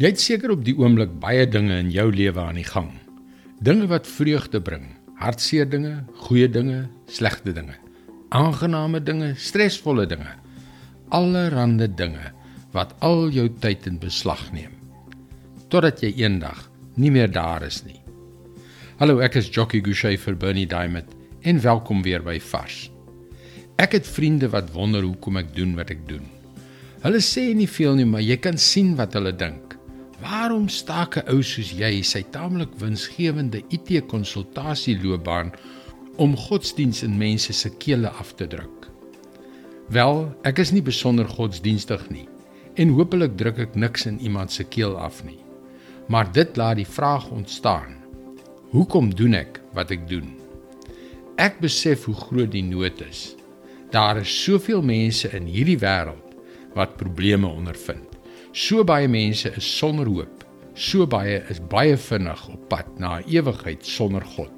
Jy het seker op die oomblik baie dinge in jou lewe aan die gang. Dinge wat vreugde bring, hartseer dinge, goeie dinge, slegte dinge, aangename dinge, stresvolle dinge. Allerhande dinge wat al jou tyd in beslag neem. Totdat jy eendag nie meer daar is nie. Hallo, ek is Jockey Gouchee vir Bernie Diamond en welkom weer by Vars. Ek het vriende wat wonder hoekom ek doen wat ek doen. Hulle sê nie veel nie, maar jy kan sien wat hulle dink. Waarom staak 'n ou soos jy sy taamlik winsgewende IT-konsultasieloopbaan om godsdiens in mense se kele af te druk? Wel, ek is nie besonder godsdienstig nie en hopelik druk ek niks in iemand se keel af nie. Maar dit laat die vraag ontstaan: Hoekom doen ek wat ek doen? Ek besef hoe groot die nood is. Daar is soveel mense in hierdie wêreld wat probleme ondervind. So baie mense is sonder hoop. So baie is baie vinnig op pad na ewigheid sonder God.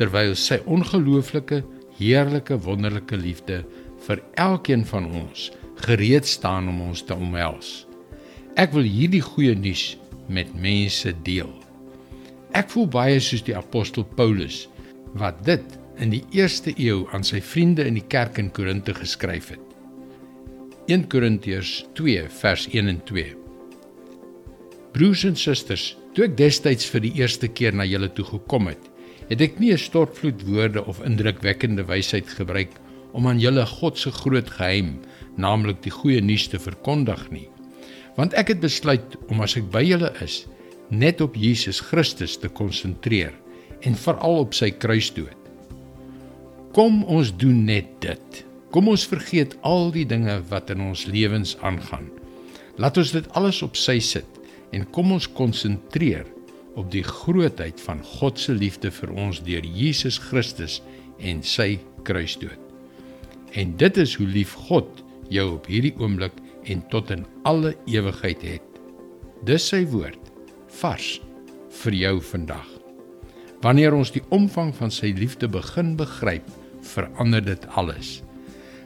Terwyl sy ongelooflike, heerlike, wonderlike liefde vir elkeen van ons gereed staan om ons te omhels. Ek wil hierdie goeie nuus met mense deel. Ek voel baie soos die apostel Paulus wat dit in die eerste eeu aan sy vriende in die kerk in Korinte geskryf het. 1 Korintiërs 2 vers 1 en 2 Broers en susters, toe ek destyds vir die eerste keer na julle toe gekom het, het ek nie 'n stortvloed woorde of indrukwekkende wysheid gebruik om aan julle God se groot geheim, naamlik die goeie nuus te verkondig nie. Want ek het besluit om as ek by julle is, net op Jesus Christus te konsentreer en veral op sy kruisdood. Kom ons doen net dit. Kom ons vergeet al die dinge wat in ons lewens aangaan. Laat ons dit alles op sy sit en kom ons konsentreer op die grootheid van God se liefde vir ons deur Jesus Christus en sy kruisdood. En dit is hoe lief God jou op hierdie oomblik en tot in alle ewigheid het. Dis sy woord vars vir jou vandag. Wanneer ons die omvang van sy liefde begin begryp, verander dit alles.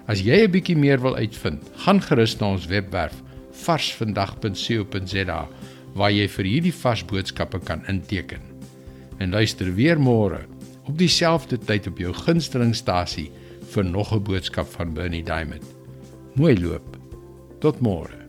As jy 'n bietjie meer wil uitvind, gaan gerus na ons webwerf varsvandag.co.za waar jy vir hierdie vars boodskappe kan inteken. En luister weer môre op dieselfde tyd op jou gunstelingstasie vir nog 'n boodskap van Bernie Diamond. Mooi loop. Tot môre.